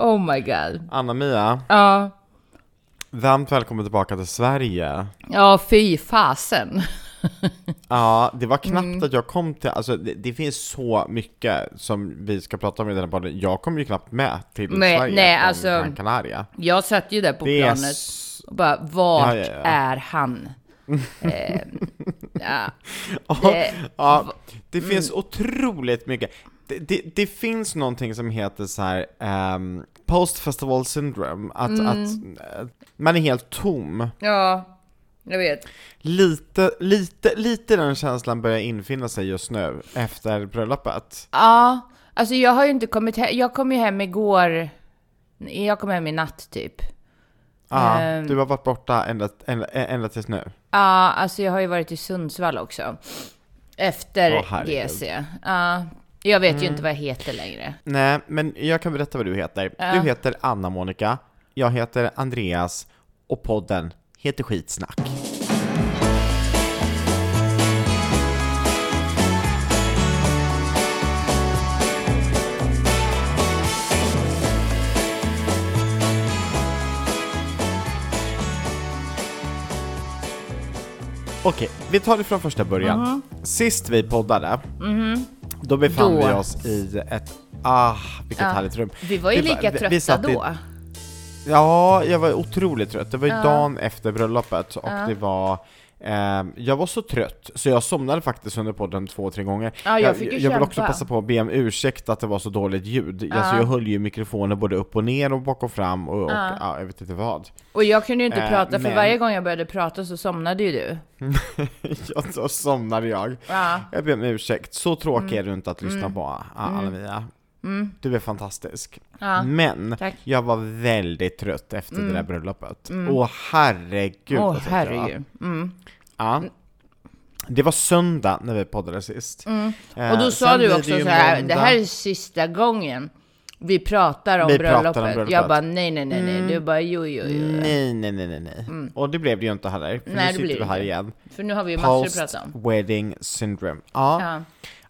Oh my god. Anna-Mia, Ja. varmt välkommen tillbaka till Sverige. Ja, fy fasen. Ja, det var knappt Mm. att jag kom till, alltså det, det finns så mycket som vi ska prata om i den här podden. Jag kom ju knappt med till Nej, Sverige nej, från alltså- Gran Canaria. Jag satt ju där på Det är planet s- och bara, vart Ja, ja, ja. är han? eh, ja. Ja, Det- ja, det Mm. finns otroligt mycket. Det, det, det finns någonting som heter så här um, post festival syndrome, att, Mm. att eh, man är helt tom. ja, jag vet. Lite, lite, lite den känslan börjar infinna sig just nu efter bröllopet. Ja, alltså jag har ju inte kommit hem. Jag kom ju hem igår. Jag kom hem i natt typ. Ja, Ehm. du har varit borta ända, ända, ända tills nu. Ja, alltså jag har ju varit i Sundsvall också. Efter. Mm. GC. Ja, jag vet ju inte vad jag heter längre. Nej, men jag kan berätta vad du heter. Ja. Du heter Anna Monica, jag heter Andreas och podden heter Skitsnack. Okej, vi tar det från första början. Sist vi poddade, då befann Då. vi oss i ett, ah, vilket Ja. härligt rum. Vi var ju var- lika vi- trötta vi satt i- då. Ja, jag var otroligt trött. Det var ju Ja. dagen efter bröllopet och Ja. det var jag var så trött så jag somnade faktiskt under podden två, tre gånger. Ja, jag ju jag vill också passa på att be om ursäkt att det var så dåligt ljud. Ja. Alltså, jag höll ju mikrofonen både upp och ner och bak och fram och, och Ja. ja, jag vet inte vad. Och jag kunde ju inte Eh, prata, för men- varje gång jag började prata så somnade ju du. ja, så somnade jag. Ja. Jag ber om ursäkt. Så tråkig Mm. är du inte att lyssna på, Anna-Mia. Du är fantastisk. Ja. Men Tack. jag var väldigt trött efter det där bröllopet. Åh herregud Åh vad trött jag var. herregud. Mm. Ja. Det var söndag när vi poddade sist. Mm. Eh, Och då sa sen du blir också ju så här, måndag. det här är sista gången vi pratar om, Vi pratar om bröllopet. bröllopet. Jag bara nej, nej, nej, nej. Mm. Du bara jo, jo, jo. Nej, nej, nej, nej, nej. Och det blev det ju inte heller. För Mm. Nej, nu det blir sitter vi det här inte. igen. För nu har vi ju massor att prata om. Post-wedding syndrome. Ja, Ja.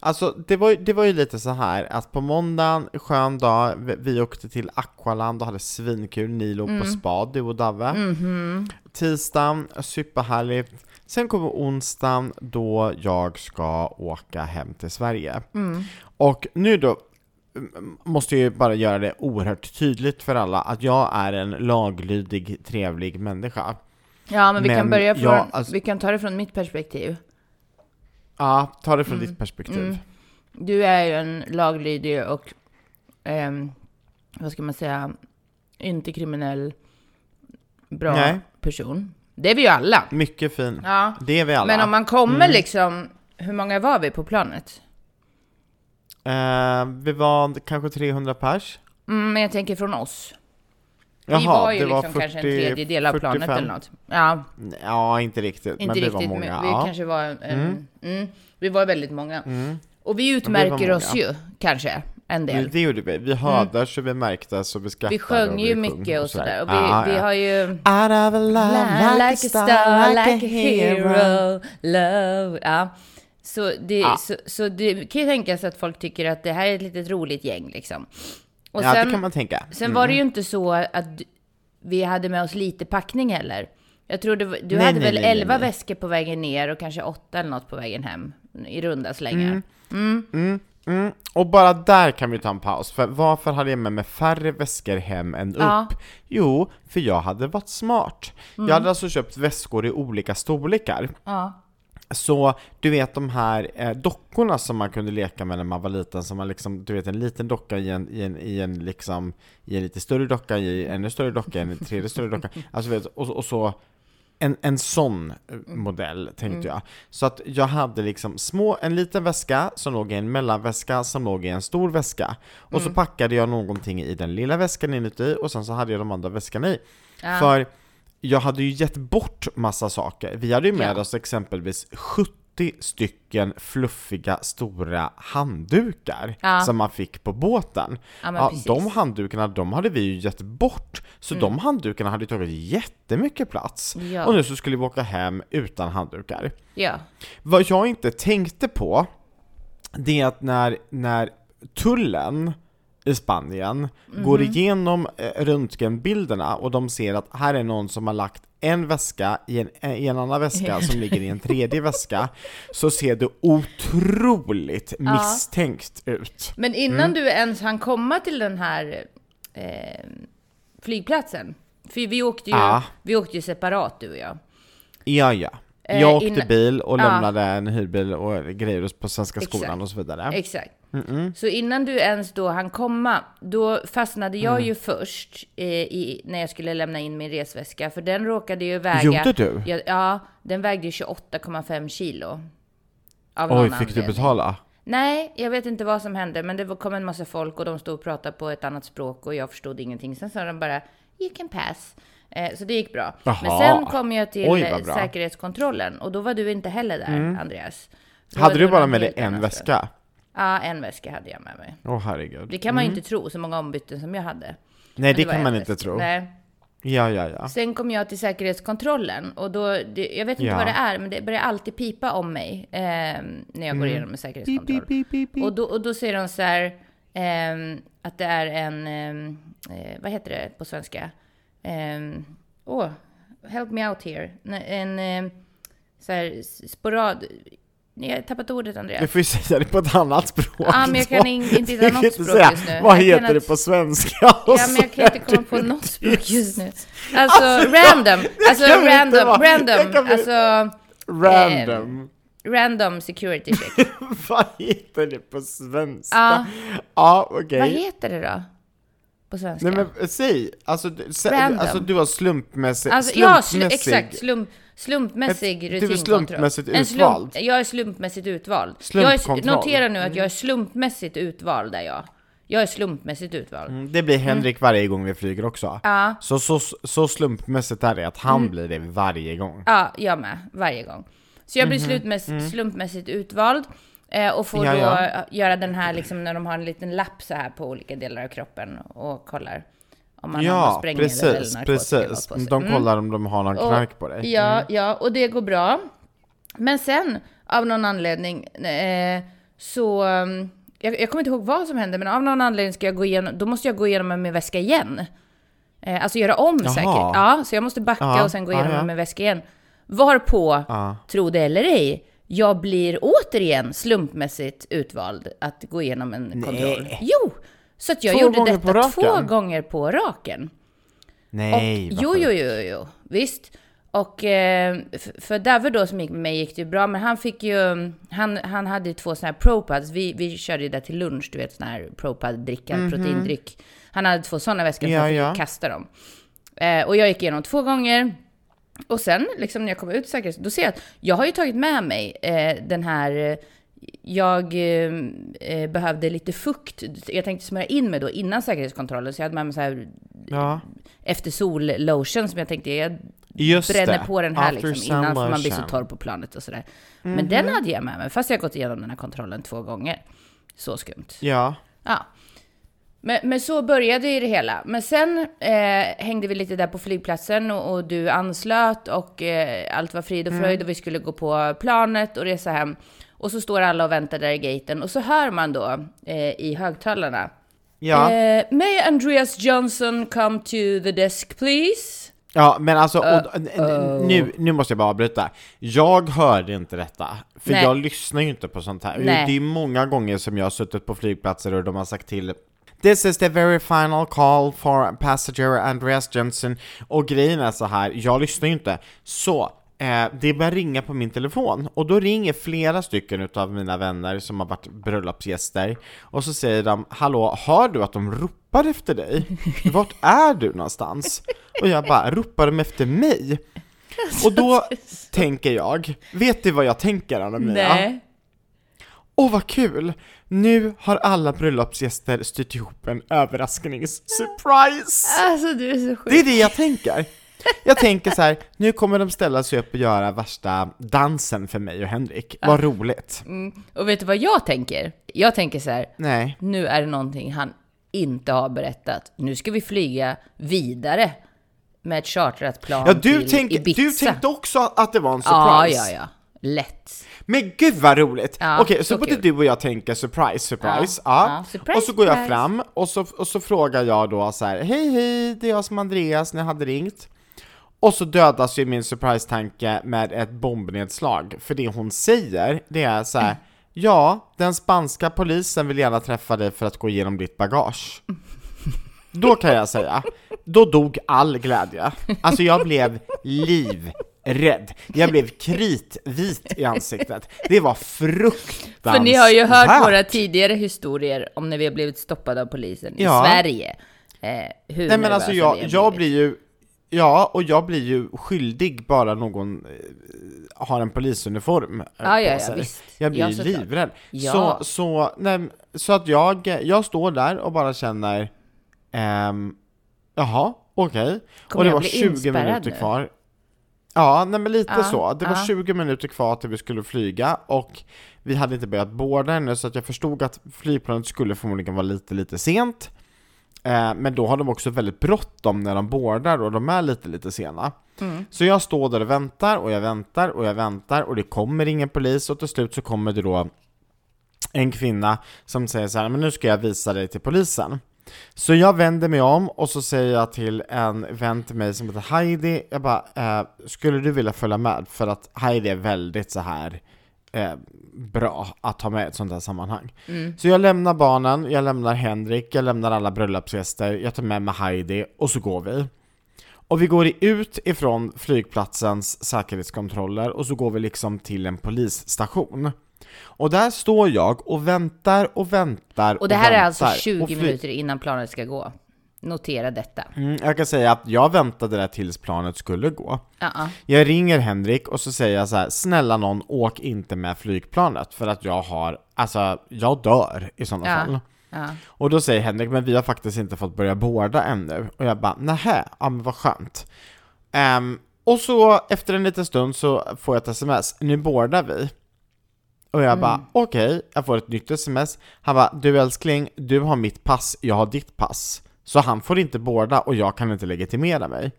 Alltså det var, det var ju lite så här att på måndagen, skön dag, vi, åkte till Aqualand och hade svinkul. Ni låg Mm. på spa, du och Dave. Mhm. Tisdagen, superhärligt. Sen kommer onsdagen då jag ska åka hem till Sverige. Mm. Och nu då måste jag ju bara göra det oerhört tydligt för alla att jag är en laglydig, trevlig människa. Ja, men vi kan börja från, jag- alltså- vi kan ta det från mitt perspektiv. Ja, ta det från Mm. ditt perspektiv. Mm. Du är ju en laglydig och, ehm, vad ska man säga, inte kriminell, bra Nej. person. Det är vi ju alla. Mycket fin. Ja. Det är vi alla. Men om man kommer Mm. liksom, hur många var vi på planet? eh, vi var kanske 300 pers. Mm, men jag tänker från oss. Jaha, vi var ju liksom var kanske en 40, tredjedel av planet 45. eller något. Ja, Ja, inte riktigt. inte men vi riktigt, var många. men vi ja. kanske var en, Mm. mm. vi var väldigt många. Mm. Och vi utmärker oss ju, kanske, en del. Det gjorde vi. Vi hördes och vi märktes och vi skrattade Vi sjöng och ju mycket och sådär. Och vi, Ja, vi ja. har ju... Out of a love, like, a star, like a hero. love. Ja. Så, det, Ja. så, så det kan ju tänkas att folk tycker att det här är ett litet roligt gäng liksom. Och ja, sen, det kan man tänka. sen var det ju inte så att vi hade med oss lite packning heller. Jag tror var- du Nej, hade nej, väl nej, nej, 11 nej. väskor på vägen ner och kanske 8 eller något på vägen hem. I runda slängar. Mm. Mm. Och bara där kan vi ta en paus, för varför hade jag med mig färre väskor hem än upp? Ja. Jo, för jag hade varit smart. Jag hade alltså köpt väskor i olika storlekar. Ja. Så du vet de här eh, dockorna som man kunde leka med när man var liten, som man liksom, du vet en liten docka i en, i en, i en liksom, i en lite större docka, i en ännu större docka, i en tredje större docka, alltså vet, och, och så en, en sån eh, modell tänkte jag. Så att jag hade liksom små, en liten väska som låg i en mellanväska som låg i en stor väska. Och så packade jag någonting i den lilla väskan inuti och sen så hade jag de andra väskorna i. Ja. För jag hade ju gett bort massa saker. Vi hade ju med Ja. oss exempelvis 70 stycken fluffiga stora handdukar Ja. som man fick på båten. Ja, Ja. Mm. de handdukarna, de hade vi ju gett bort. Så de handdukarna hade tagit jättemycket plats. Och nu så skulle vi åka hem utan handdukar. Vad jag inte tänkte på, det är att när, när tullen i Spanien, går igenom eh, röntgenbilderna och de ser att här är någon som har lagt en väska i en, eh, i en annan väska som ligger i en tredje väska, så ser det otroligt misstänkt ut. Men innan du ens hann komma till den här eh, flygplatsen, för vi åkte ju, Ja. vi åkte ju separat du och jag. Ja, ja. Eh, Jag åkte bil och Ja. lämnade en hyrbil och grejer på Svenska skolan Exakt. och så vidare. Exakt. Så innan du ens då hann komma, då fastnade jag Mm. ju först eh, i, när jag skulle lämna in min resväska, för den råkade ju väga... Gjorde du? Ja, ja den vägde ju 28,5 kilo. Av Oj, fick du anledning. betala? Nej, jag vet inte vad som hände, men det kom en massa folk och de stod och pratade på ett annat språk och jag förstod ingenting. Sen sa de bara “You can pass”. Eh, så det gick bra. Men Jaha. sen kom jag till Oj, eh, säkerhetskontrollen och då var du inte heller där, Andreas. Då Hade du bara med dig en väska? Ja, en väska hade jag med mig. Åh herregud. Det kan man ju inte tro, så många ombyten som jag hade. Nej, det var kan man inte väska. tro. Nej. Ja, ja, ja. Sen kom jag till säkerhetskontrollen och då, det, jag vet inte Ja. vad det är, men det börjar alltid pipa om mig eh, när jag går igenom en säkerhetskontroll. Mm. Beep, beep, beep. Och då, och då säger de så här, ehm, att det är en, ehm, eh, vad heter det på svenska? Ehm, Åh, help me out here. En ehm, så här sporad... Jag har tappat ordet Du Andreas. får ju säga det på ett annat språk. Ja, men jag kan inte hitta något språk säga, just nu. Vad heter det på svenska? Ja, men jag kan inte komma på något språk just nu. Alltså, random. Alltså, random. vara- jag Random. inte- Alltså, Random. random security check. vad heter det på svenska? Ja. Ja, okej. Vad heter det då? På svenska? Nej men säg, alltså, du- sä, Random. alltså du har slumpmässig, Alltså, ja, sl slumpmässig exakt. Slump, slumpmässig Ett- du är rutinkontroll. slumpmässigt En utvald. jag är slumpmässigt utvald. Jag är, notera nu att jag är slumpmässigt utvald där jag. Jag är slumpmässigt utvald. Mm, Det blir Henrik varje gång vi flyger också. Ja. Så, så, så slumpmässigt är det att han blir det varje gång. Ja, jag med. Varje gång. Så jag blir slumpmässigt, slumpmässigt utvald. Eh, och får Mhm. Ja, då ja. göra den här liksom när de har en liten lapp så här på olika delar av kroppen och kollar om man har Ja, sprängmedel precis, eller narkotika precis. på sig. De Mm. kollar om de har någon knark på dig. Ja, ja, och det går bra. Men sen, av någon anledning, eh, så... um, Jag, jag kommer inte ihåg vad som hände, men av någon anledning ska jag gå igenom, då måste jag gå igenom med min väska igen. Eh, alltså göra om Jaha. säkert. Ja, så jag måste backa Ja, och sen gå igenom ja. med min väska igen. Varpå, Ja. tro det eller ej, jag blir återigen slumpmässigt utvald att gå igenom en kontroll. Jo! Så att jag Två gjorde detta två gånger på raken. Nej, och, jo, jo, jo, jo, visst. Och eh, för David då som gick med mig gick det ju bra, men han fick ju, han, han hade ju två sådana här ProPads. Vi, vi körde ju det till lunch, du vet sådana här ProPad-dricka, proteindryck. Han hade två sådana väskor, så. Ja, han fick kasta dem. Eh, och jag gick igenom två gånger. Och sen liksom när jag kom ut säkert, då ser jag att jag har ju tagit med mig eh, den här jag eh, eh, behövde lite fukt. Jag tänkte smörja in mig då innan säkerhetskontrollen, så jag hade med mig så här Ja, efter sol-lotion som jag tänkte jag just bränner det. på den här After liksom innan för man blir så torr på planet och sådär. Mhm. Men den hade jag med mig fast jag gått igenom den här kontrollen två gånger. Så skumt. Ja. Ja. Men, men så började ju det hela. Men sen eh, hängde vi lite där på flygplatsen och, och du anslöt och eh, allt var frid och Mm. fröjd och vi skulle gå på planet och resa hem. Och så står alla och väntar där i gaten och så hör man då eh, i högtalarna. Ja. Eh, May Andreas Johnson come to the desk please? Ja, men alltså, Uh, n- nu, nu måste jag bara avbryta. Jag hörde inte detta, för Nej. jag lyssnar ju inte på sånt här. Nej. Det är många gånger som jag har suttit på flygplatser och de har sagt till This is the very final call for passenger Andreas Jensen. Och grejen är så här, jag lyssnar ju inte. Så, eh, det börjar ringa på min telefon, och då ringer flera stycken utav mina vänner som har varit bröllopsgäster, och så säger de Hallå, hör du att de ropar efter dig? Vart är du någonstans? Och jag bara, ropar de efter mig? Och då tänker jag, vet du vad jag tänker Anna-Mia? Nej. Åh vad kul! Nu har alla bröllopsgäster styrt ihop en överrasknings-surprise! Alltså du är så sjuk. Det är det jag tänker. Jag tänker så här, nu kommer de ställa sig upp och göra värsta dansen för mig och Henrik. Vad roligt. Mm. Och vet du vad jag tänker? Jag tänker så här, Nej. nu är det någonting han inte har berättat. Nu ska vi flyga vidare med ett chartrat plan Ja, du, till tänk, Ibiza. du tänkte också att det var en Ja, surprise? ja, ja. Lätt. Men gud vad roligt! Ja, Okej, så, så både du och jag tänker surprise, surprise. Ja, Ja. ja, surprise, och så går jag fram och så, och så frågar jag då så här: hej hej, det är jag som Andreas, ni hade ringt. Och så dödas ju min surprise-tanke med ett bombnedslag, för det hon säger, det är så här. Ja, den spanska polisen vill gärna träffa dig för att gå igenom ditt bagage. Då kan jag säga, då dog all glädje. Alltså jag blev livrädd. Jag blev kritvit i ansiktet. Det var fruktansvärt. För ni har ju hört våra tidigare historier om när vi har blivit stoppade av polisen Ja. i Sverige. Eh, Nej men alltså jag, jag blir ju, ja och jag blir ju skyldig bara någon eh, har en polisuniform eh, Ja, ja, på ja, sig. visst. Jag blir Ja, ju livrädd. Ja. Så, så, nej, så att jag, jag står där och bara känner, ehm, jaha, okej. Kommer Och det var bli 20 inspärrad minuter nu? kvar. Ja, nej men lite Ja, så. Det var ja. 20 minuter kvar till vi skulle flyga och vi hade inte börjat båda ännu så att jag förstod att flygplanet skulle förmodligen vara lite, lite sent. Eh, men då har de också väldigt bråttom när de boardar och de är lite, lite sena. Mm. Så jag står där och väntar och jag väntar och jag väntar och det kommer ingen polis och till slut så kommer det då en kvinna som säger så här, men nu ska jag visa dig till polisen. Så jag vänder mig om och så säger jag till en vän till mig som heter Heidi, jag bara, eh, skulle du vilja följa med? För att Heidi är väldigt så här eh, bra att ha med i ett sånt här sammanhang. Så jag lämnar barnen, jag lämnar Henrik, jag lämnar alla bröllopsgäster, jag tar med mig Heidi och så går vi. Och vi går ut ifrån flygplatsens säkerhetskontroller och så går vi liksom till en polisstation. Och där står jag och väntar och väntar Och det här är väntar. alltså 20 Och fly- minuter innan planet ska gå. Notera detta. Mm, jag kan säga att jag väntade där tills planet skulle gå. Ja, Jag ringer Henrik och så säger jag så här: snälla någon, åk inte med flygplanet för att jag har, alltså, jag dör i sådana Ja. fall. Och då säger Henrik, men vi har faktiskt inte fått börja boarda ännu. Och jag bara, nähä, ja men vad skönt. Ehm, och så efter en liten stund så får jag ett sms, nu boardar vi. Och jag bara, okej, jag får ett nytt sms. Han bara, du älskling, du har mitt pass, jag har ditt pass. Så han får inte boarda och jag kan inte legitimera mig.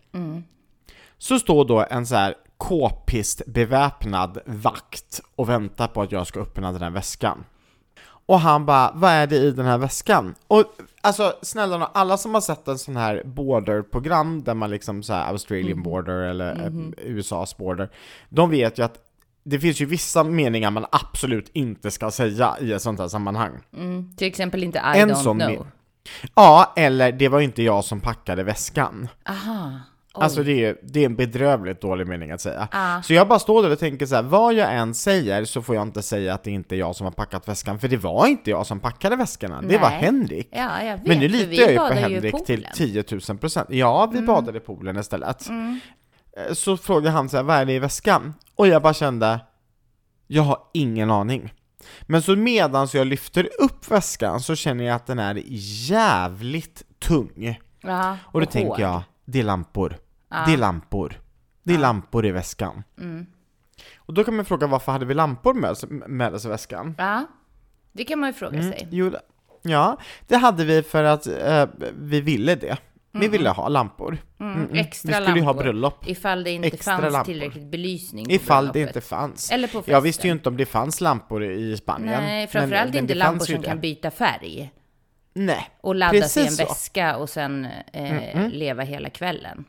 Så står då en så här k-pist beväpnad vakt och väntar på att jag ska öppna den här väskan. Och han bara, vad är det i den här väskan? Och alltså snälla nån, alla som har sett en sån här border-program där man liksom så här Australian border eller eh, USAs border, de vet ju att det finns ju vissa meningar man absolut inte ska säga i ett sånt här sammanhang. Mm. Till exempel inte I En don't know. Ja, eller det var inte jag som packade väskan. Aha. Oj. Alltså det är, det är en bedrövligt dålig mening att säga. Ah. Så jag bara står där och tänker så här: vad jag än säger så får jag inte säga att det inte är jag som har packat väskan, för det var inte jag som packade väskorna, det var Nej. Henrik. Ja, jag vet. Men nu litar jag ju på Henrik till poolen. 10 000 procent. Ja, vi badade i poolen istället. Eh, Så frågade han så här, vad är det i väskan? Och jag bara kände, jag har ingen aning. Men så medan jag lyfter upp väskan så känner jag att den är jävligt tung. Ja, Och då hård. tänker jag, det är lampor. Det är lampor. Det är lampor i väskan. Mm. Och då kan man fråga varför hade vi lampor med oss, med oss i väskan? Ja, det kan man ju fråga Mm. sig. Jo, ja, det hade vi för att eh, vi ville det. Vi ville ha lampor. Mm, Mm, mm. extra vi skulle ju ha lampor. bröllop. Ifall det inte Extra fanns lampor. tillräckligt belysning på Ifall det bröllopet. inte fanns. Eller på festen. Jag visste ju inte om det fanns lampor i Spanien. Nej, framförallt men- men inte det lampor som det. kan byta färg. Nej, Och laddas i en så. väska och sen eh, leva hela kvällen.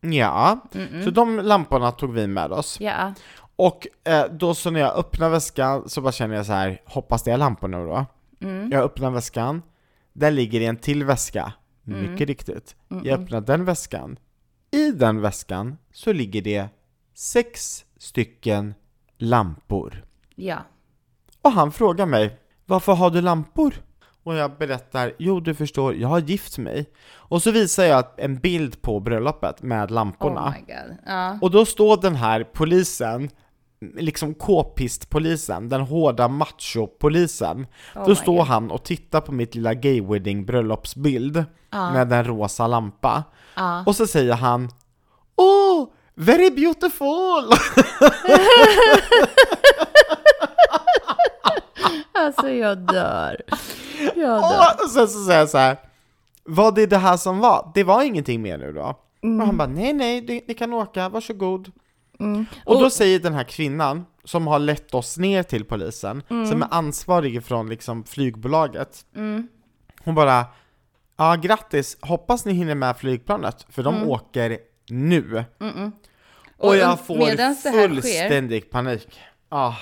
ja. Så de lamporna tog vi med oss. Ja, Och eh, då så när jag öppnar väskan så bara känner jag så här, hoppas det är lampor nu då. Jag öppnar väskan, där ligger det en till väska, mycket riktigt. Jag öppnar den väskan, i den väskan så ligger det sex stycken lampor. ja. Och han frågar mig, varför har du lampor? Och jag berättar, jo du förstår, jag har gift mig. Och så visar jag en bild på bröllopet med lamporna. Oh my god. Ja. Och då står den här polisen, liksom k-pist-polisen, den hårda macho-polisen. Oh då står God. han och tittar på mitt lilla gay wedding bröllopsbild med en rosa lampa. Ja. Och så säger han Oh, very beautiful! Alltså jag dör. Jag dör. och sen så säger jag så här. Var det det här som var? Det var ingenting mer nu då? Och han bara, nej nej, ni kan åka, varsågod. Och då Och- säger den här kvinnan, som har lett oss ner till polisen, som är ansvarig från liksom flygbolaget, hon bara Ja, grattis, hoppas ni hinner med flygplanet, för de åker nu. Och, Och jag får här sker- fullständig panik. Ah.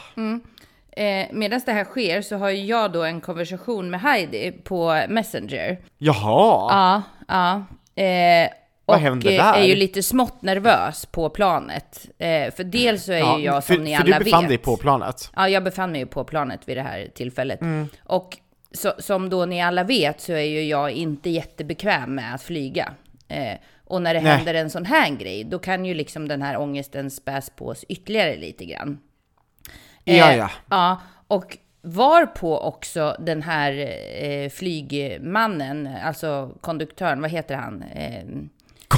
Eh, Medan det här sker så har jag då en konversation med Heidi på Messenger. Jaha! Ja, ja. Eh, Vad händer eh, där? är ju lite smått nervös på planet. Eh, för dels så är ju jag som för, ni för alla du befann vet. dig på planet. Ja, jag befann mig ju på planet vid det här tillfället. Mm. Och så, som då ni alla vet så är ju jag inte jättebekväm med att flyga. Eh, och när det Nej. händer en sån här grej, då kan ju liksom den här ångesten späs på oss ytterligare lite grann. Ja, ja. Ja, och var på också den här eh, flygmannen, alltså konduktören, vad heter han?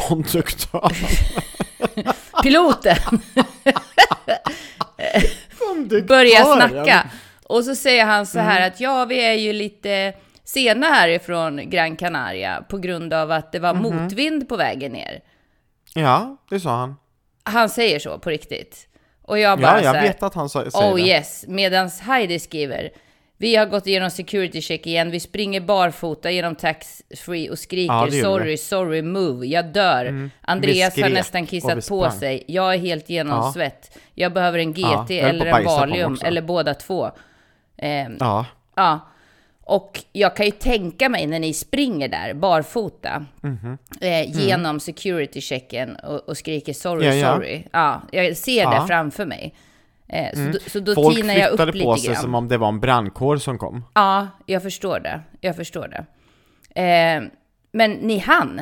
Eh, Konduktör. piloten börjar snacka. Och så säger han så här att ja, vi är ju lite sena härifrån Gran Canaria på grund av att det var motvind på vägen ner. Ja, det sa han. Han säger så på riktigt. Och jag bara Ja, jag så här, vet att han sa, säger Oh det. yes, medan Heidi skriver Vi har gått igenom security check igen, vi springer barfota genom tax free och skriker Ja, sorry, sorry, move, jag dör. Andreas Vi har nästan kissat på sig, jag är helt genomsvett. Jag behöver en GT Ja, eller en Valium eller båda två. Ehm, Ja. Ja, och jag kan ju tänka mig när ni springer där barfota Mhm. eh, genom security-checken och, och skriker sorry, Ja, ja. sorry. Ja, jag ser det Ja. framför mig. Eh, så, då, så då Folk tinar jag upp flyttade lite på sig grann. som om det var en brandkår som kom. Ja, jag förstår det. Jag förstår det. Eh, men ni hann.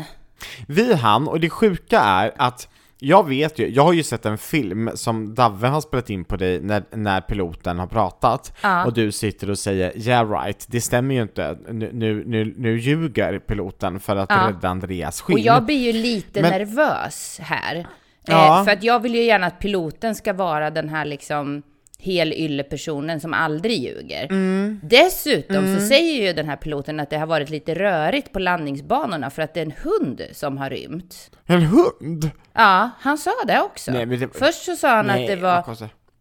Vi hann, och det sjuka är att jag vet ju, jag har ju sett en film som Davve har spelat in på dig när, när piloten har pratat Ja. och du sitter och säger yeah right, det stämmer ju inte, nu, nu, nu, nu ljuger piloten för att Ja. rädda Andreas skinn. Och jag blir ju lite Men- nervös här. Eh, Ja. För att jag vill ju gärna att piloten ska vara den här liksom helylle-personen som aldrig ljuger. Mm. Dessutom så säger ju den här piloten att det har varit lite rörigt på landningsbanorna för att det är en hund som har rymt. En hund? Ja, han sa det också. Nej, det- Först så sa han Nej, att det var...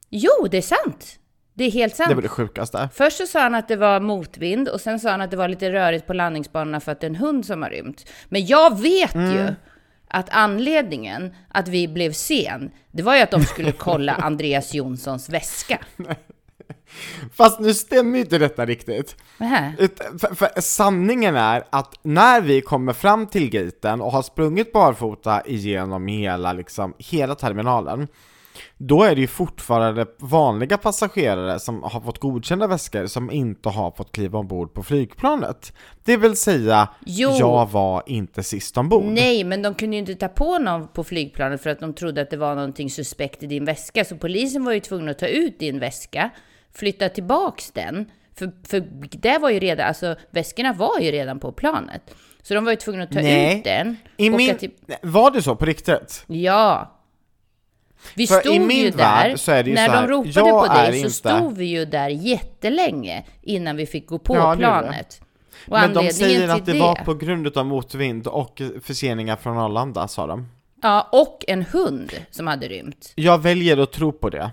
Jo, det är sant! Det är helt sant. Det var det sjukaste. Först så sa han att det var motvind och sen sa han att det var lite rörigt på landningsbanorna för att det är en hund som har rymt. Men jag vet ju att anledningen att vi blev sen, det var ju att de skulle kolla Andreas Jonssons väska. Fast nu stämmer ju inte detta riktigt. Nähä. För, för sanningen är att när vi kommer fram till gaten och har sprungit barfota igenom hela, liksom, hela terminalen, då är det ju fortfarande vanliga passagerare som har fått godkända väskor som inte har fått kliva ombord på flygplanet. Det vill säga, Jo. jag var inte sist ombord. Nej, men de kunde ju inte ta på någon på flygplanet för att de trodde att det var någonting suspekt i din väska. Så polisen var ju tvungen att ta ut din väska, flytta tillbaks den. För, för det var ju redan, alltså väskorna var ju redan på planet. Så de var ju tvungna att ta Nej. ut den. I min... till- Var det så på riktigt? Ja. Vi För i stod min ju där, så är det ju när så här, de ropade på dig så inte- stod vi ju där jättelänge innan vi fick gå på Ja, det planet. Och Men de säger att till det var på grund av motvind och förseningar från Arlanda, sa de. Ja, och en hund som hade rymt. Jag väljer att tro på det.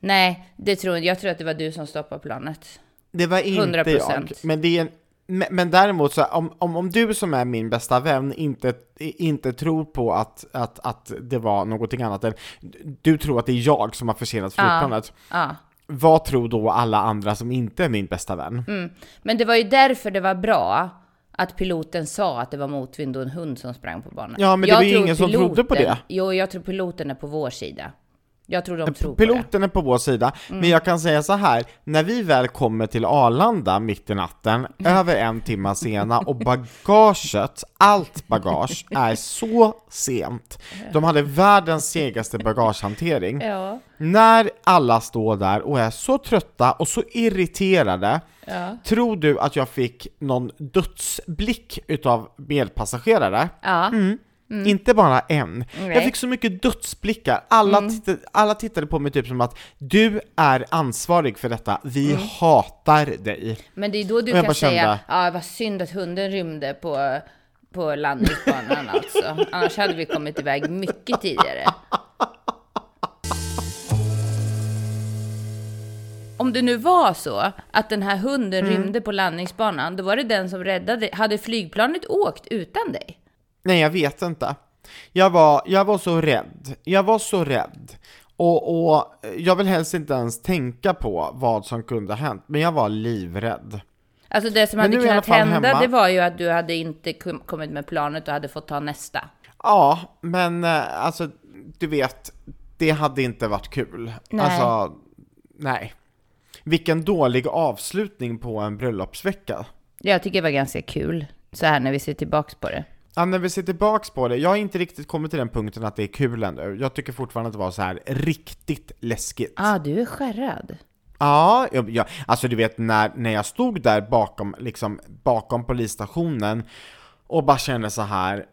Nej, det tror jag Jag tror att det var du som stoppade planet. Det var inte 100%. jag. Men, det är en, men, men däremot, så om, om, om du som är min bästa vän inte, inte tror på att, att, att det var någonting annat än, du tror att det är jag som har försenat flygplanet, Ja. vad tror då alla andra som inte är min bästa vän? Mm. Men det var ju därför det var bra att piloten sa att det var motvind och en hund som sprang på banan. Ja, men det Jag var ju ingen som trodde på det. Jo, jag tror piloten är på vår sida. Jag tror de tror på det. Piloten är på vår sida, men jag kan säga så här, när vi väl kommer till Arlanda mitt i natten, över en timme sena, och bagaget, allt bagage, är så sent. De hade världens segaste bagagehantering. Ja, När alla står där och är så trötta och så irriterade, ja. tror du att jag fick någon dödsblick utav medpassagerare? Ja, Mm. Inte bara en. Nej. Jag fick så mycket dödsblickar. Alla, mm. tittade, alla tittade på mig typ som att du är ansvarig för detta, vi mm. hatar dig. Men det är då du kan säga, ja ah, vad synd att hunden rymde på, på landningsbanan alltså. Annars hade vi kommit iväg mycket tidigare. om det nu var så att den här hunden mm. rymde på landningsbanan, då var det den som räddade. Hade flygplanet åkt utan dig? Nej, jag vet inte. Jag var, jag var så rädd. Jag var så rädd. Och, och jag vill helst inte ens tänka på vad som kunde ha hänt, men jag var livrädd. Alltså det som hade kunnat hända, hemma. det var ju att du hade inte kom- kommit med planet och hade fått ta nästa. Ja, men eh, alltså, du vet, det hade inte varit kul. Nej. Alltså, nej. Vilken dålig avslutning på en bröllopsvecka. Jag tycker det var ganska kul, så här när vi ser tillbaks på det. Ja, när vi ser tillbaks på det, jag har inte riktigt kommit till den punkten att det är kul ännu. Jag tycker fortfarande att det var så här riktigt läskigt. Ah, du är skärrad. Ja, jag, jag, alltså du vet när, när jag stod där bakom, liksom, bakom polisstationen och bara kände så här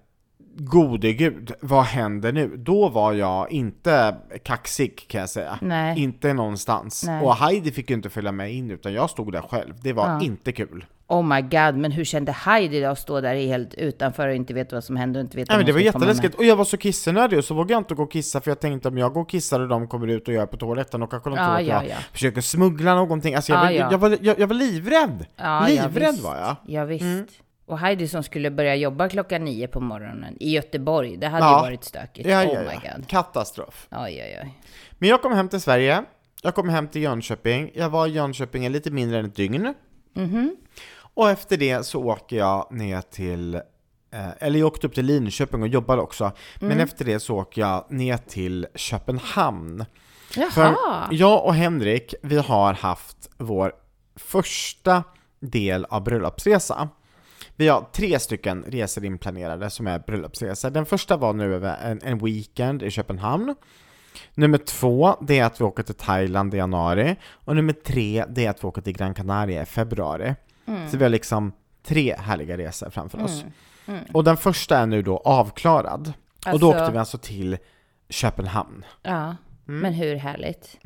Gode gud, vad händer nu? Då var jag inte kaxig kan jag säga. Nej. Inte någonstans. Nej. Och Heidi fick ju inte följa med in utan jag stod där själv. Det var Ja. inte kul. Oh my god, men hur kände Heidi då att stå där helt utanför och inte veta vad som hände och inte veta Nej, men det var jätteläskigt och jag var så kissnödig och så vågade jag inte gå och kissa för jag tänkte om jag går och kissar och de kommer ut och jag är på toaletten och kanske de tror att ja, jag ja. försöker smuggla någonting. Alltså jag, Ja, var, ja. jag, var, jag, jag var livrädd! Ja, livrädd var jag. Ja, visst. Mm. Och Heidi som skulle börja jobba klockan nio på morgonen i Göteborg, det hade ju varit stökigt. Ja, oh my god. Katastrof. Oj, oj, oj. Men jag kom hem till Sverige, jag kom hem till Jönköping, jag var i Jönköping lite mindre än ett dygn. Mhm. Och efter det så åker jag ner till, eh, eller jag åkte upp till Linköping och jobbade också, Mm. men efter det så åker jag ner till Köpenhamn. Jaha. För jag och Henrik, vi har haft vår första del av bröllopsresa. Vi har tre stycken resor inplanerade som är bröllopsresor. Den första var nu en, en weekend i Köpenhamn. Nummer två, det är att vi åker till Thailand i januari. Och nummer tre, det är att vi åker till Gran Canaria i februari. Så vi har liksom tre härliga resor framför oss. Och den första är nu då avklarad. och då Alltså- åkte vi alltså till Köpenhamn. Ja, Mm. men hur härligt?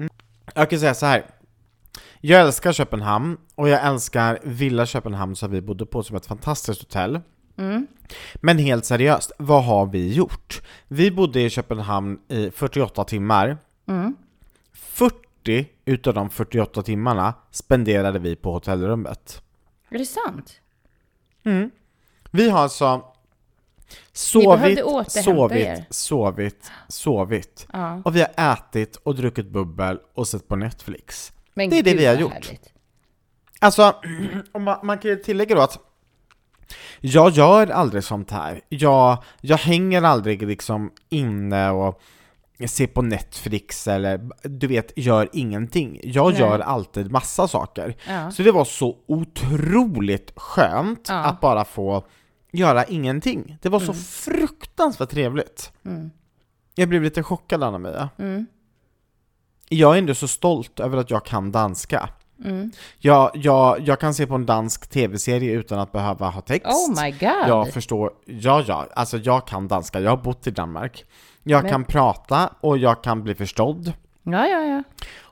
Jag kan säga så här. Jag älskar Köpenhamn och jag älskar Villa Köpenhamn som vi bodde på som ett fantastiskt hotell. Mm. Men helt seriöst, vad har vi gjort? Vi bodde i Köpenhamn i 48 timmar. Mm. 40 utav de 48 timmarna spenderade vi på hotellrummet. Är det sant? Vi har alltså sovit, sovit, er. sovit, sovit. Ja. Och vi har ätit och druckit bubbel och sett på Netflix. Men Det är det vi har gjort. härligt. Alltså, man, man kan ju tillägga då att jag gör aldrig sånt här. Jag, jag hänger aldrig liksom inne och ser på Netflix eller du vet, gör ingenting. Jag Nej. gör alltid massa saker. Ja. Så det var så otroligt skönt Ja. att bara få göra ingenting. Det var så fruktansvärt trevligt. Mm. Jag blev lite chockad Anna-Mia. Mm. Jag är ändå så stolt över att jag kan danska. Mm. Jag, jag, jag kan se på en dansk tv-serie utan att behöva ha text. Oh my god! Jag förstår, ja ja, alltså jag kan danska, jag har bott i Danmark. Jag Men- kan prata och jag kan bli förstådd. Ja, ja, ja.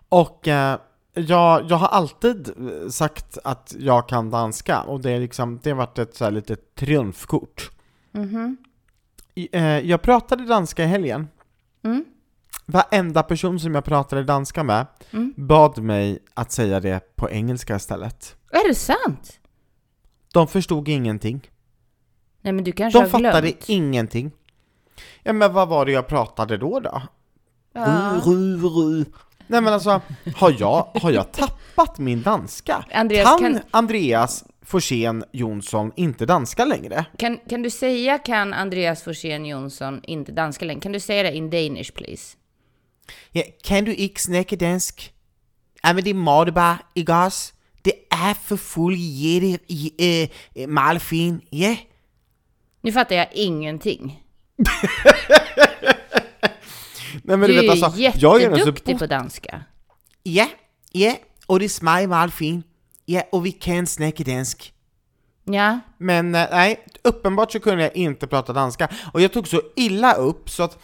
Och eh, jag, jag har alltid eh, sagt att jag kan danska och det, är liksom, det har varit ett så här litet triumfkort. Mhm. I- eh, Jag pratade danska i helgen. Mm. Varenda person som jag pratade danska med Mm. bad mig att säga det på engelska istället. Är det sant? De förstod ingenting. Nej, men du kanske De har fattade glömt. ingenting. Ja men vad var det jag pratade då då? Ja. Ru, ru, ru. Nej men alltså, har jag, har jag tappat min danska? Andreas, kan, kan- Andreas Forsén Jonsson inte danska längre? Kan, kan du säga kan Andreas Forsén Jonsson inte danska längre? Kan du säga det in Danish please? Ja, kan du ikke snakke dansk? Ja, men det må det bare, ikke også? Det er for fuld jætte, øh, meget fin, ja. Nu fattar jag ingenting. Nej men Du du vet är alltså, jag är jätteduktig på danska. Ja, ja, och det smager meget fint. Ja, och vi kan snakke dansk. Ja, Men eh, nej, uppenbart så kunde jag inte prata danska. Och jag tog så illa upp så att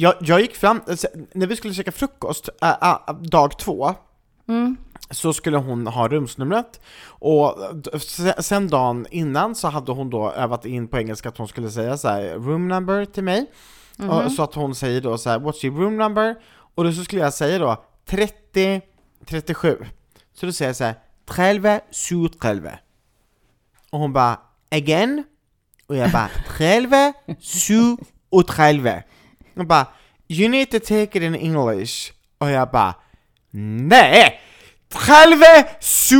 jag, jag gick fram, alltså, när vi skulle käka frukost, äh, äh, dag två, så skulle hon ha rumsnumret. Och sen dagen innan så hade hon då övat in på engelska att hon skulle säga så här, room number till mig. Och, så att hon säger då så här, what's your room number? Och då så skulle jag säga då 30, 37. Så då säger jag så här, trelve, su trelve. Och hon bara, again? Och jag bara, trelve, su och bara, you need to take it in English. Och jag bara, nej! Trelve, su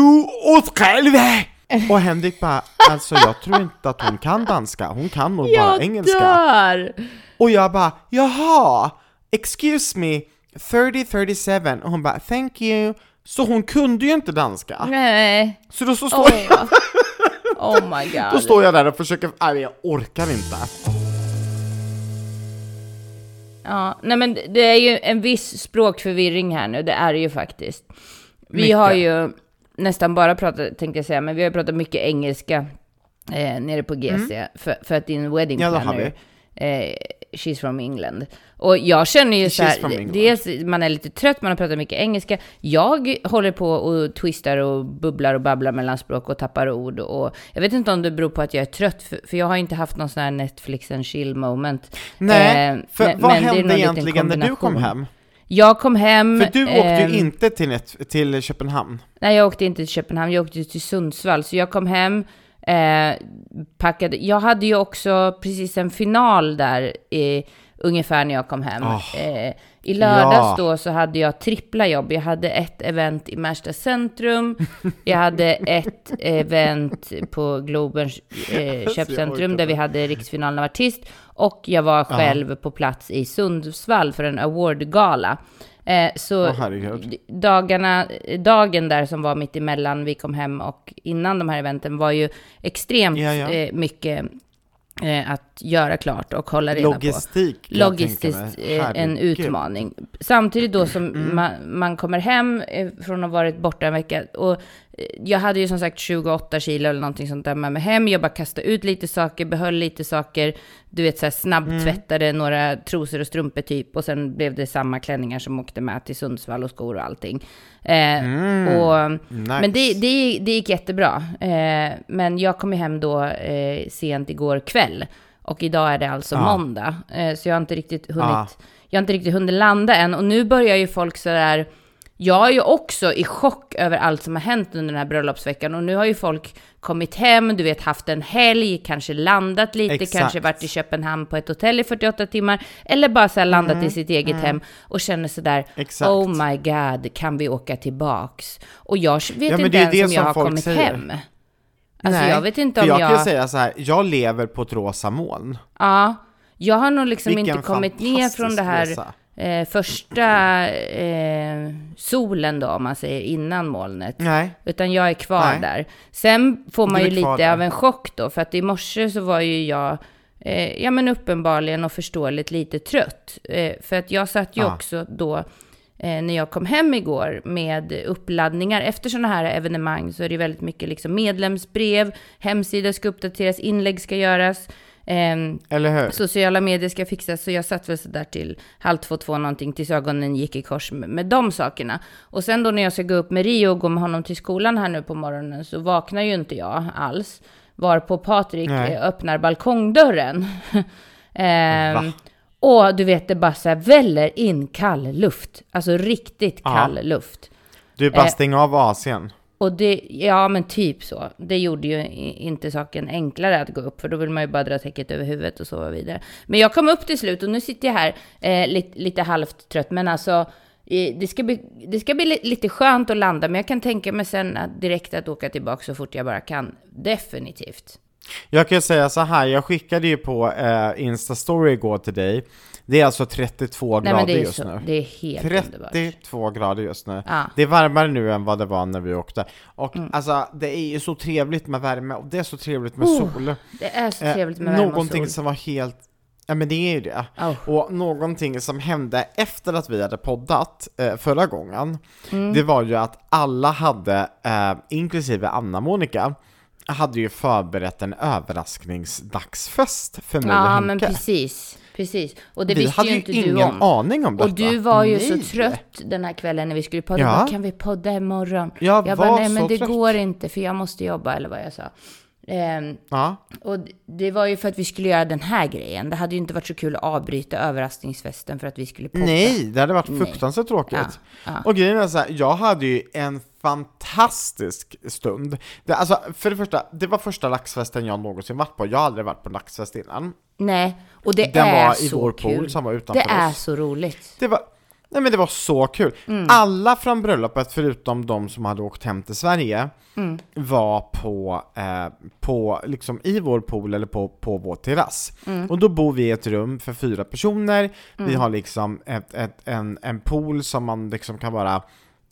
och trelve! Och Henrik bara, alltså jag tror inte att hon kan danska, hon kan nog bara Jag engelska. dör! Och jag bara, jaha, excuse me, 3037. Och hon bara, thank you. Så hon kunde ju inte danska. Nej. Så då så står, Oh, jag, oh my god. då står jag där och försöker, nej jag orkar inte. Ja, nej men det är ju en viss språkförvirring här nu, det är det ju faktiskt. Vi Mycket. har ju nästan bara pratat, tänkte jag säga, men vi har pratat mycket engelska eh, nere på GC, för, för att din wedding Mm. Ja, planner, eh, she's from England. Och jag känner ju så här, dels man är lite trött, man har pratat mycket engelska. Jag håller på och twistar och bubblar och babblar mellan språk och tappar ord. Och jag vet inte om det beror på att jag är trött, för, för jag har inte haft någon sån här Netflix and chill moment. Nej, Eh, för men- vad men hände egentligen när du kom hem? Jag kom hem... För du åkte ehm, ju inte till, Net- till Köpenhamn. Nej, jag åkte inte till Köpenhamn, jag åkte till Sundsvall. Så jag kom hem, eh, packade. Jag hade ju också precis en final där, eh, ungefär när jag kom hem. Ah, eh, I lördags ja. då så hade jag trippla jobb. Jag hade ett event i Märsta centrum, jag hade ett event på Globens eh, köpcentrum där vi hade riksfinalen av artist och jag var själv på plats i Sundsvall för en awardgala. Eh, så herregud. dagarna, dagen där som var mitt emellan vi kom hem och innan de här eventen var ju extremt Ja, ja. Eh, mycket att göra klart och hålla reda på. Logistik. tänka mig. eh, en utmaning. Samtidigt då som Mm. man, man kommer hem eh, från att ha varit borta en vecka. Och eh, jag hade ju som sagt 28 kilo eller någonting sånt där med mig hem. Jag bara kastade ut lite saker, behöll lite saker. Du vet så här snabbtvättade Mm. några trosor och strumpor typ. Och sen blev det samma klänningar som åkte med till Sundsvall och skor och allting. Eh, och, Mm. Nice. Men det, det, det gick jättebra. Eh, men jag kom ju hem då eh, sent igår kväll. Och idag är det alltså Ja. måndag. Eh, så jag har inte riktigt hunnit, Ja. jag har inte riktigt hunnit landa än. Och nu börjar ju folk sådär, jag är ju också i chock över allt som har hänt under den här bröllopsveckan. Och nu har ju folk kommit hem, du vet haft en helg, kanske landat lite, Exakt. kanske varit i Köpenhamn på ett hotell i 48 timmar. Eller bara så här landat i sitt eget hem och känner sådär, Mm. Exakt. oh my god, kan vi åka tillbaks? Och jag vet Ja, inte ens om jag har kommit säger. hem. Alltså Nej, jag vet inte om jag jag... kan säga så här, jag lever på ett rosa moln. Ja, jag har nog liksom Vilken inte kommit ner från det här fantastisk eh, första eh, solen då, om man säger, innan molnet. Nej. Utan jag är kvar Nej. där. Sen får man ju lite där. av en chock då, för att i morse så var ju jag, eh, ja men uppenbarligen och förståeligt lite trött. Eh, för att jag satt ju Ja. också då, eh, när jag kom hem igår med uppladdningar. Efter sådana här evenemang så är det väldigt mycket liksom medlemsbrev, hemsidor ska uppdateras, inlägg ska göras. Ehm, Eller hur? sociala medier ska fixas, så jag satt väl sådär till halv två, två någonting tills ögonen gick i kors med, med de sakerna. Och sen då när jag ska gå upp med Rio och gå med honom till skolan här nu på morgonen så vaknar ju inte jag alls. Varpå Patrik Nej. eh, öppnar balkongdörren. ehm, och du vet, det bara så här väller in kall luft. Alltså riktigt Ja. kall luft. Du bara stäng av AC'n. Och det, ja men typ så. Det gjorde ju inte saken enklare att gå upp, för då vill man ju bara dra täcket över huvudet och sova vidare. Men jag kom upp till slut och nu sitter jag här eh, lite, lite halvt trött, men alltså eh, det ska, bli, det ska bli lite skönt att landa, men jag kan tänka mig sen att direkt att åka tillbaka så fort jag bara kan. Definitivt. Jag kan säga så här, jag skickade ju på eh, Insta-story igår till dig. Det är alltså 32 Nej grader det är, just så, nu. det är helt underbart. 32 grader just nu. Ja. Det är varmare nu än vad det var när vi åkte. Och Mm. alltså, det är ju så trevligt med värme och det är så trevligt med Oh, sol. Det är så Eh, trevligt med värme och Någonting sol. som var helt, ja men det är ju det. Oh. Och någonting som hände efter att vi hade poddat eh, förra gången, Mm. det var ju att alla hade, eh, inklusive Anna-Monica, hade ju förberett en överraskningsdagsfest för mig och Ja Henke. men precis, precis. Och det vi visste hade ju inte ingen du om. aning om detta. Och du var ju Nej. så trött den här kvällen när vi skulle podda. Ja. Bara, kan vi podda imorgon? Jag jag var bara, nej så men det trött. går inte för jag måste jobba, eller vad jag sa. Ehm, Ja. och det var ju för att vi skulle göra den här grejen. Det hade ju inte varit så kul att avbryta överraskningsfesten för att vi skulle podda. Nej, det hade varit Nej. fruktansvärt tråkigt. Ja, ja. Och grejen är så här, jag hade ju en fantastisk stund. Det, alltså, för det första, det var första laxfesten jag någonsin varit på. Jag har aldrig varit på en laxfest innan. Nej, och det Den är var så i vår kul. pool som var utanför Det är oss. så roligt. Det var, nej men det var så kul. Mm. Alla från bröllopet, förutom de som hade åkt hem till Sverige, Mm. var på, eh, på, liksom i vår pool eller på, på vår terrass. Mm. Och då bor vi i ett rum för fyra personer, vi har liksom ett, ett, en, en pool som man liksom kan vara,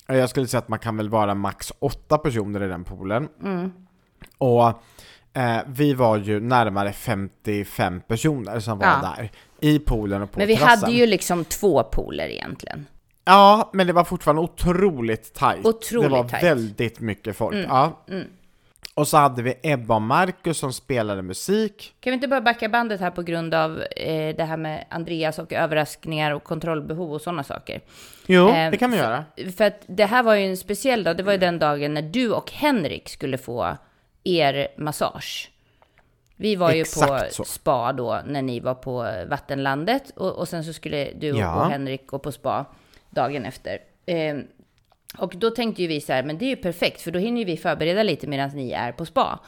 eh, jag skulle säga att man kan väl vara max åtta personer i den poolen. Mm. Och eh, vi var ju närmare 55 personer som var Ja. där, i poolen och på Men vi terrassen. hade ju liksom två pooler egentligen. Ja, men det var fortfarande otroligt tajt. Otroligt det var tajt. Mm, väldigt mycket folk. Ja. Och så hade vi Ebba och Marcus som spelade musik. Kan vi inte bara backa bandet här på grund av eh, det här med Andreas och överraskningar och kontrollbehov och sådana saker? Jo, Eh, det kan vi för- göra. För att det här var ju en speciell dag. Det var ju den dagen när du och Henrik skulle få er massage. Vi var ju på så. spa då när ni var på vattenlandet och, och sen så skulle du och, Ja. och Henrik gå på spa dagen efter. Eh, och då tänkte ju vi så här, men det är ju perfekt för då hinner ju vi förbereda lite medan ni är på spa.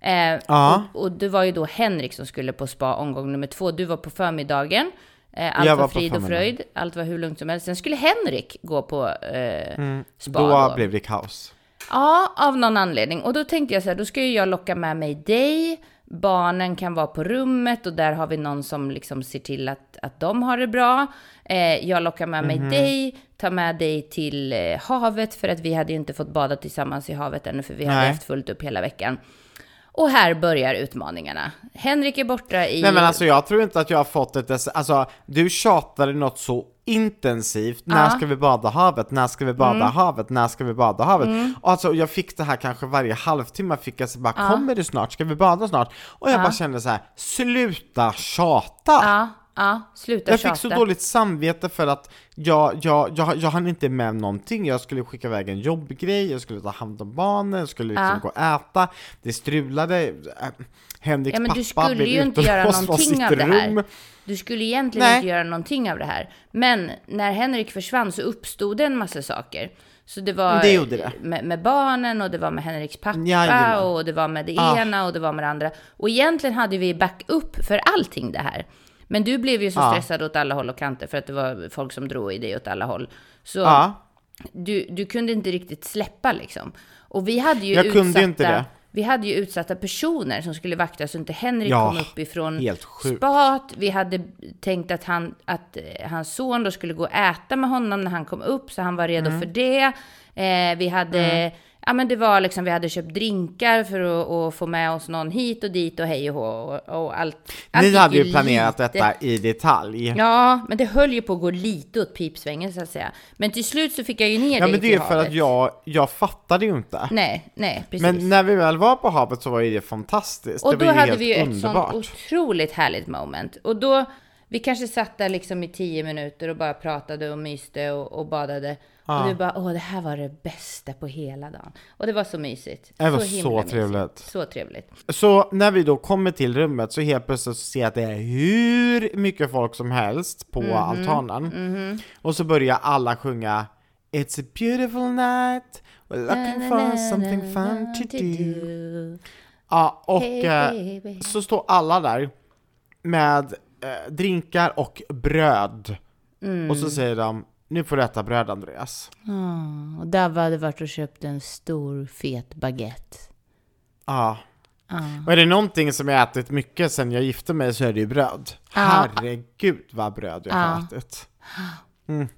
Eh, Ja. och, och det var ju då Henrik som skulle på spa omgång nummer två. Du var på förmiddagen. Eh, allt Jag var, var frid och fröjd. Allt var hur lugnt som helst. Sen skulle Henrik gå på eh, spa. Då då. blev det kaos. Ja, av någon anledning. Och då tänkte jag så här, då ska ju jag locka med mig dig. Barnen kan vara på rummet och där har vi någon som liksom ser till att, att de har det bra. Eh, jag lockar med mig dig, tar med dig till eh, havet för att vi hade ju inte fått bada tillsammans i havet ännu för vi hade Nej. haft fullt upp hela veckan. Och här börjar utmaningarna. Henrik är borta i... Nej men alltså jag tror inte att jag har fått ett, alltså du tjatade något så intensivt, när. Mm. ska vi bada havet, när ska vi bada havet, när ska vi bada havet? Och alltså jag fick det här kanske varje halvtimme, fick jag så bara kommer du snart, ska vi bada snart? Och jag bara kände så här: sluta tjata! Ja, sluta Jag fick så dåligt samvete för att jag, jag, jag, jag hann inte med någonting, jag skulle skicka iväg en jobbgrej, jag skulle ta hand om barnen, jag skulle liksom Ja. gå och äta, det strulade, äh, Henriks Ja, men du pappa skulle blev ju inte göra från någonting sitt av det här. rum. Du skulle egentligen Nej. inte göra någonting av det här. Men när Henrik försvann så uppstod det en massa saker. Så det var Det gjorde det. Med, med barnen och det var med Henriks pappa Jajamän. och det var med det Ah. ena och det var med det andra. Och egentligen hade vi backup för allting det här. Men du blev ju så Ja. stressad åt alla håll och kanter för att det var folk som drog i dig åt alla håll. Så Ja, du, du kunde inte riktigt släppa liksom. Och vi hade ju Jag utsatta, kunde inte det. Vi hade ju utsatta personer som skulle vakta så inte Henrik Ja, kom helt sjukt. spat. Vi hade tänkt att, han, att eh, hans son då skulle gå och äta med honom när han kom upp, så han var redo Mm. för det. Eh, vi hade, ja men det var liksom, vi hade köpt drinkar för att, att få med oss någon hit och dit och hej och hå och, och allt. allt ni hade ju planerat lite- detta i detalj. Ja, men det höll ju på att gå lite åt pipsvängen så att säga. Men till slut så fick jag ju ner Ja dig men det är för havet. att jag, jag fattade ju inte. Nej, nej, precis. Men när vi väl var på havet så var ju det fantastiskt. och det då var ju hade helt vi ju ett underbart. sånt otroligt härligt moment. Och då, vi kanske satt där liksom i tio minuter och bara pratade och myste och, och badade. Ja. Och du bara, åh det här var det bästa på hela dagen. Och det var så mysigt. Det var så mysigt. trevligt. Så trevligt. Så när vi då kommer till rummet så helt plötsligt så ser jag att det är hur mycket folk som helst på Mhm, altanen. Och så börjar alla sjunga It's a beautiful night, we're looking for something fun to do. Ja, och Hey, eh, så står alla där med eh, drinkar och bröd. Mm. Och så säger de, nu får du äta bröd Andreas. Ah, och där hade varit och köpt en stor fet baguette. Ja. Ah. Och är det någonting som jag ätit mycket sen jag gifte mig så är det ju bröd. Ja. Herregud vad bröd jag Ja. har ätit. Mm.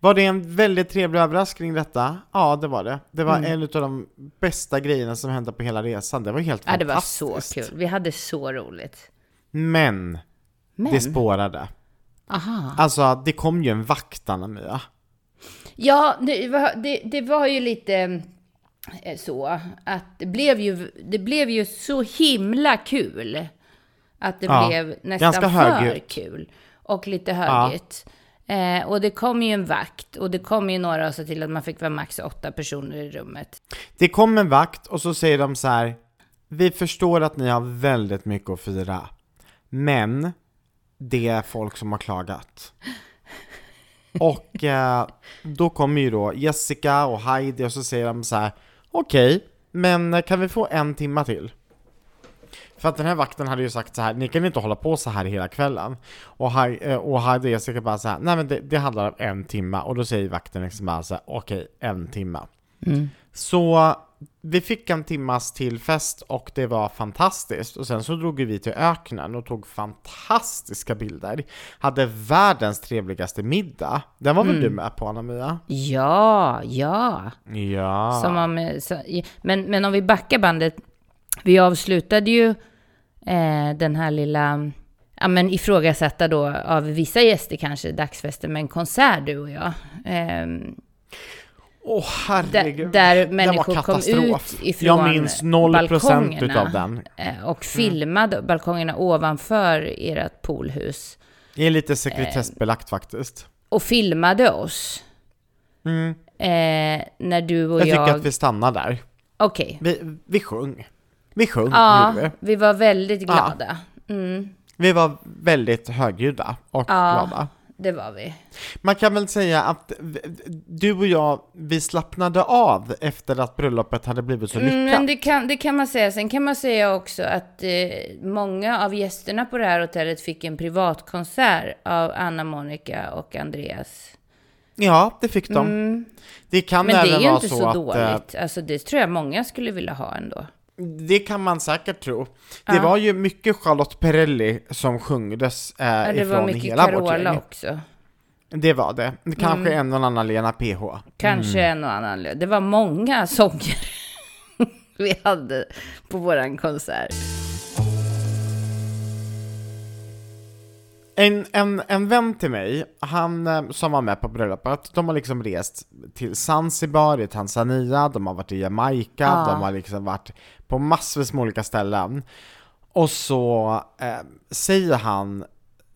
Var det en väldigt trevlig överraskning detta? Ja, det var det. Det var Mm. en av de bästa grejerna som hände på hela resan. Det var helt Ja, det var så fantastiskt. kul. Vi hade så roligt. Men, Men, det spårade. Aha. Alltså, det kom ju en vakt, Anna-Mia. Ja, det var, det, det var ju lite eh, så att det blev ju, det blev ju så himla kul. Att det Ja, blev nästan för högljutt. kul. Och lite högljutt. Eh, och det kom ju en vakt och det kom ju några och sa till att man fick vara max åtta personer i rummet. Det kom en vakt och så säger de så här. vi förstår att ni har väldigt mycket att fira, men det är folk som har klagat. Och eh, då kommer ju då Jessica och Heidi och så säger de så här: okej, men kan vi få en timma till? För att den här vakten hade ju sagt så här, ni kan inte hålla på så här hela kvällen. Och, Hai- eh, och Heidi och Jessica bara så här, nej men det, det handlar om en timma. Och då säger vakten liksom bara så här, okej, en timma. Mm. Så vi fick en timmas till fest och det var fantastiskt. Och sen så drog vi till öknen och tog fantastiska bilder. Hade världens trevligaste middag. Den var väl du med på Anna-Mia? Ja, ja. Ja. Som om, så, men, men om vi backar bandet. Vi avslutade ju eh, den här lilla, ja men ifrågasatta då av vissa gäster kanske, dagsfesten med en konsert du och jag. Ehm, Åh där, herregud. där var människor kom katastrof. ut ifrån Jag minns 0% balkongerna, utav den. eh, Och filmade balkongerna ovanför ert poolhus. Det är lite sekretessbelagt faktiskt. Och filmade oss. Mm. Eh, när du och Jag jag... tycker att vi stannar där. Okej. Vi, vi sjöng. Vi sjöng, Ja, vi. vi var väldigt glada. Mm, Vi var väldigt högljudda och Ja. glada. Det var vi. Man kan väl säga att du och jag, vi slappnade av efter att bröllopet hade blivit så lyckat. Mm, men det kan, det kan man säga. Sen kan man säga också att eh, många av gästerna på det här hotellet fick en privatkonsert av Anna, Monica och Andreas. Ja, det fick de. Mm, Det kan men det är ju inte så, så att, dåligt. Alltså det tror jag många skulle vilja ha ändå. Det kan man säkert tro. Det Ja. var ju mycket Charlotte Perrelli som sjungdes eh, Ja, det ifrån var mycket hela vårt Carola gäng. också. Det var det. Kanske Mm. en och annan Lena PH. Kanske Mm. en och annan. Det var många sånger vi hade på våran konsert. En, en, en vän till mig, han eh, som var med på bröllopet, de har liksom rest till Zanzibar i Tanzania, de har varit i Jamaica, Ja. de har liksom varit på massvis med olika ställen. Och så eh, säger han,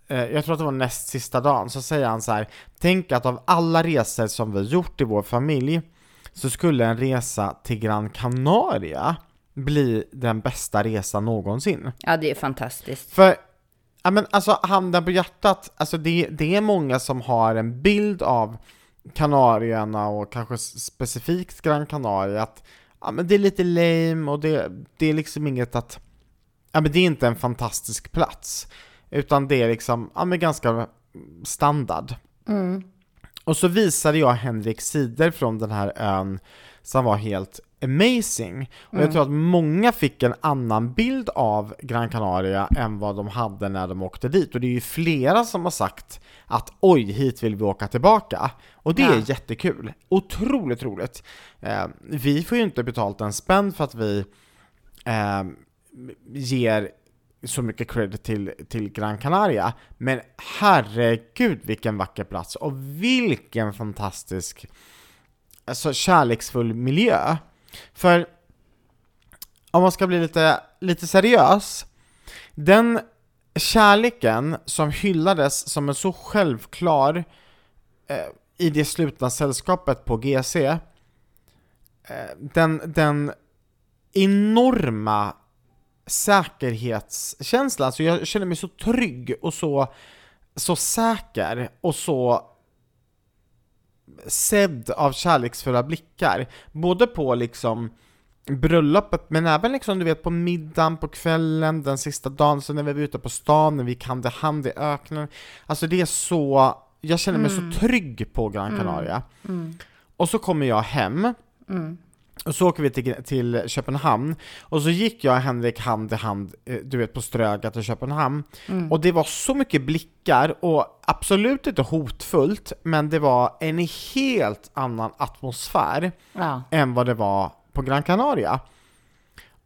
eh, jag tror att det var näst sista dagen, så säger han så här, tänk att av alla resor som vi gjort i vår familj, så skulle en resa till Gran Canaria bli den bästa resan någonsin. Ja, det är fantastiskt. För, ja men alltså handen på hjärtat, alltså det, det är många som har en bild av Kanarieöarna och kanske specifikt Gran Canaria att ja men det är lite lame och det, det är liksom inget att, ja men det är inte en fantastisk plats. Utan det är liksom, ja men ganska standard. Mm. Och så visade jag Henrik sidor från den här ön som var helt amazing. Och jag tror att många fick en annan bild av Gran Canaria än vad de hade när de åkte dit. Och det är ju flera som har sagt att oj, hit vill vi åka tillbaka. Och det Ja. är jättekul. Otroligt roligt. Eh, vi får ju inte betalt en spänn för att vi eh, ger så mycket credit till, till Gran Canaria, men herregud vilken vacker plats och vilken fantastisk, alltså kärleksfull miljö. För om man ska bli lite, lite seriös, den kärleken som hyllades som en så självklar eh, i det slutna sällskapet på GC, eh, den, den enorma säkerhetskänslan, så jag känner mig så trygg och så, så säker och så sedd av kärleksfulla blickar. Både på liksom bröllopet, men även liksom du vet på middagen, på kvällen, den sista dagen, så när vi var ute på stan, när vi gick hand i hand i öknen. Alltså det är så, jag känner mig så trygg på Gran Canaria. Och så kommer jag hem, och så åker vi till, till Köpenhamn, och så gick jag och Henrik hand i hand, eh, du vet på Ströga till Köpenhamn, och det var så mycket blickar, och absolut inte hotfullt, men det var en helt annan atmosfär Ja. än vad det var på Gran Canaria.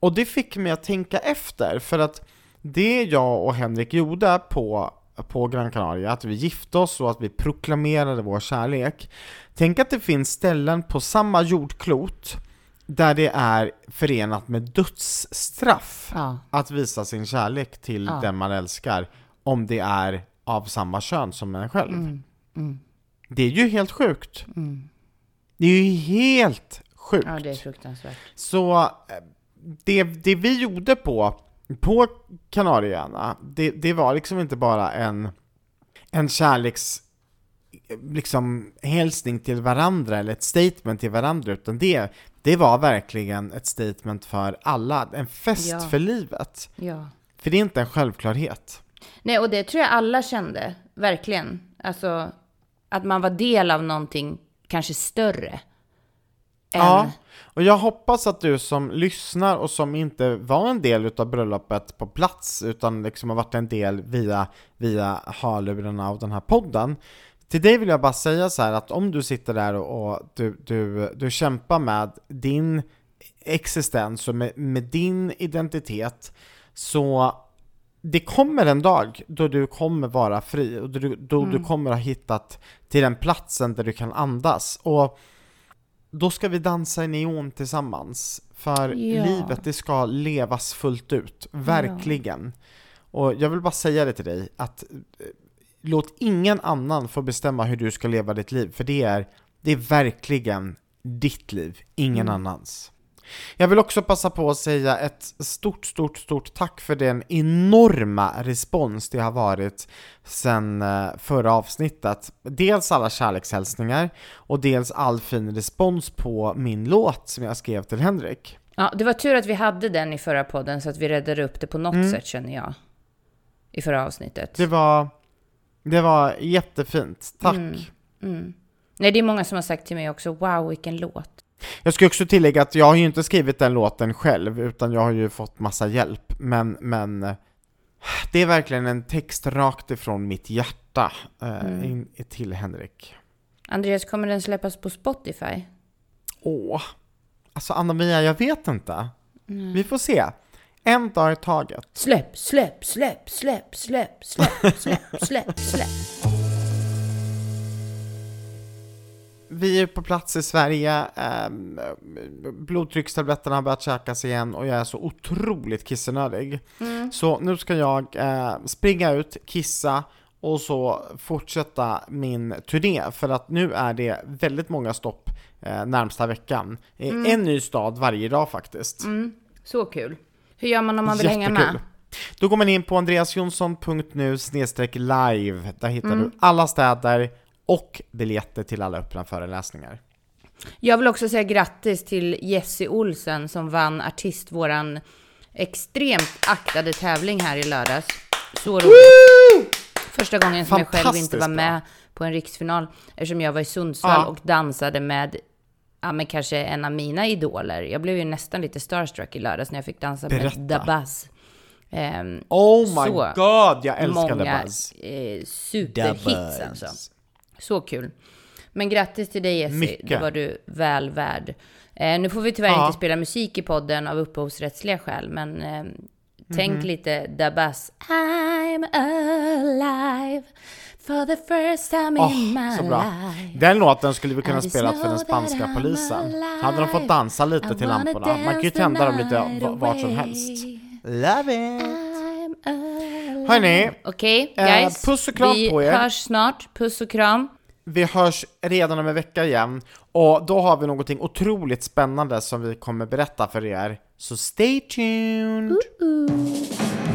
Och det fick mig att tänka efter, för att det jag och Henrik gjorde på, på Gran Canaria, att vi gifte oss och att vi proklamerade vår kärlek. Tänk att det finns ställen på samma jordklot där det är förenat med dödsstraff Ja. att visa sin kärlek till Ja. den man älskar, om det är av samma kön som en själv. Det är ju helt sjukt. Det är ju helt sjukt. ja, det är fruktansvärt. Så eh, det, det vi gjorde på, på Kanarieöarna, det, det var liksom inte bara en, en kärleks liksom hälsning till varandra eller ett statement till varandra utan det, det var verkligen ett statement för alla, en fest Ja. för livet. Ja. För det är inte en självklarhet. Nej, och det tror jag alla kände, verkligen. Alltså, att man var del av någonting kanske större. Än, Ja, och jag hoppas att du som lyssnar och som inte var en del utav bröllopet på plats utan liksom har varit en del via, via hörlurarna av den här podden till dig vill jag bara säga så här att om du sitter där och, och du, du, du kämpar med din existens och med, med din identitet så det kommer en dag då du kommer vara fri och då, du, då du kommer ha hittat till den platsen där du kan andas. Och då ska vi dansa i neon tillsammans. För Ja. livet, det ska levas fullt ut. Verkligen. Och jag vill bara säga det till dig, att låt ingen annan få bestämma hur du ska leva ditt liv. För det är, det är verkligen ditt liv, ingen annans. Jag vill också passa på att säga ett stort, stort, stort tack för den enorma respons det har varit sen eh, förra avsnittet. Dels alla kärlekshälsningar och dels all fin respons på min låt som jag skrev till Henrik. Ja, det var tur att vi hade den i förra podden så att vi räddade upp det på något sätt känner jag. I förra avsnittet. Det var, det var jättefint, tack. Mm. Nej, det är många som har sagt till mig också, wow vilken låt. Jag ska också tillägga att jag har ju inte skrivit den låten själv, utan jag har ju fått massa hjälp, men, men det är verkligen en text rakt ifrån mitt hjärta eh, in, till Henrik. Andreas, kommer den släppas på Spotify? Åh, alltså Anna-Mia, jag vet inte. Vi får se. En dag i taget. Släpp, släpp, släpp, släpp, släpp, släpp, släpp, släpp, släpp. Vi är på plats i Sverige, ehm, blodtryckstabletterna har börjat käkas igen och jag är så otroligt kissenödig. Så nu ska jag eh, springa ut, kissa och så fortsätta min turné för att nu är det väldigt många stopp eh, närmsta veckan. Eh, En ny stad varje dag faktiskt. Så kul. Hur gör man om man vill hänga med? Då går man in på andreasjonsson.nu live. Där hittar du alla städer och biljetter till alla öppna föreläsningar. Jag vill också säga grattis till Jesse Olsen som vann artist, våran extremt aktade tävling här i lördags. Så roligt. Första gången som jag själv inte var med på en riksfinal eftersom jag var i Sundsvall Ja. och dansade med Ja, men kanske en av mina idoler. Jag blev ju nästan lite starstruck i lördags när jag fick dansa Berätta. med Buzz. Ehm, Oh my god, jag älskar många Buzz. eh, superhits Buzz. alltså. Så kul. Men grattis till dig Mycket. det var du väl värd. Eh, nu får vi tyvärr Ja. inte spela musik i podden av upphovsrättsliga skäl, men eh, tänk Mhm. lite The Buzz. I'm alive for the first time Åh, in my så bra. life. Den låten skulle vi kunna spela för den spanska polisen. Hade de fått dansa lite I till lamporna? Man kan ju tända dem lite vart som helst. Love it! Hörni, Okej, eh, guys. puss och kram vi på er. hörs snart. Puss och kram. vi hörs redan om en vecka igen och då har vi någonting otroligt spännande som vi kommer berätta för er. Så stay tuned! Ooh.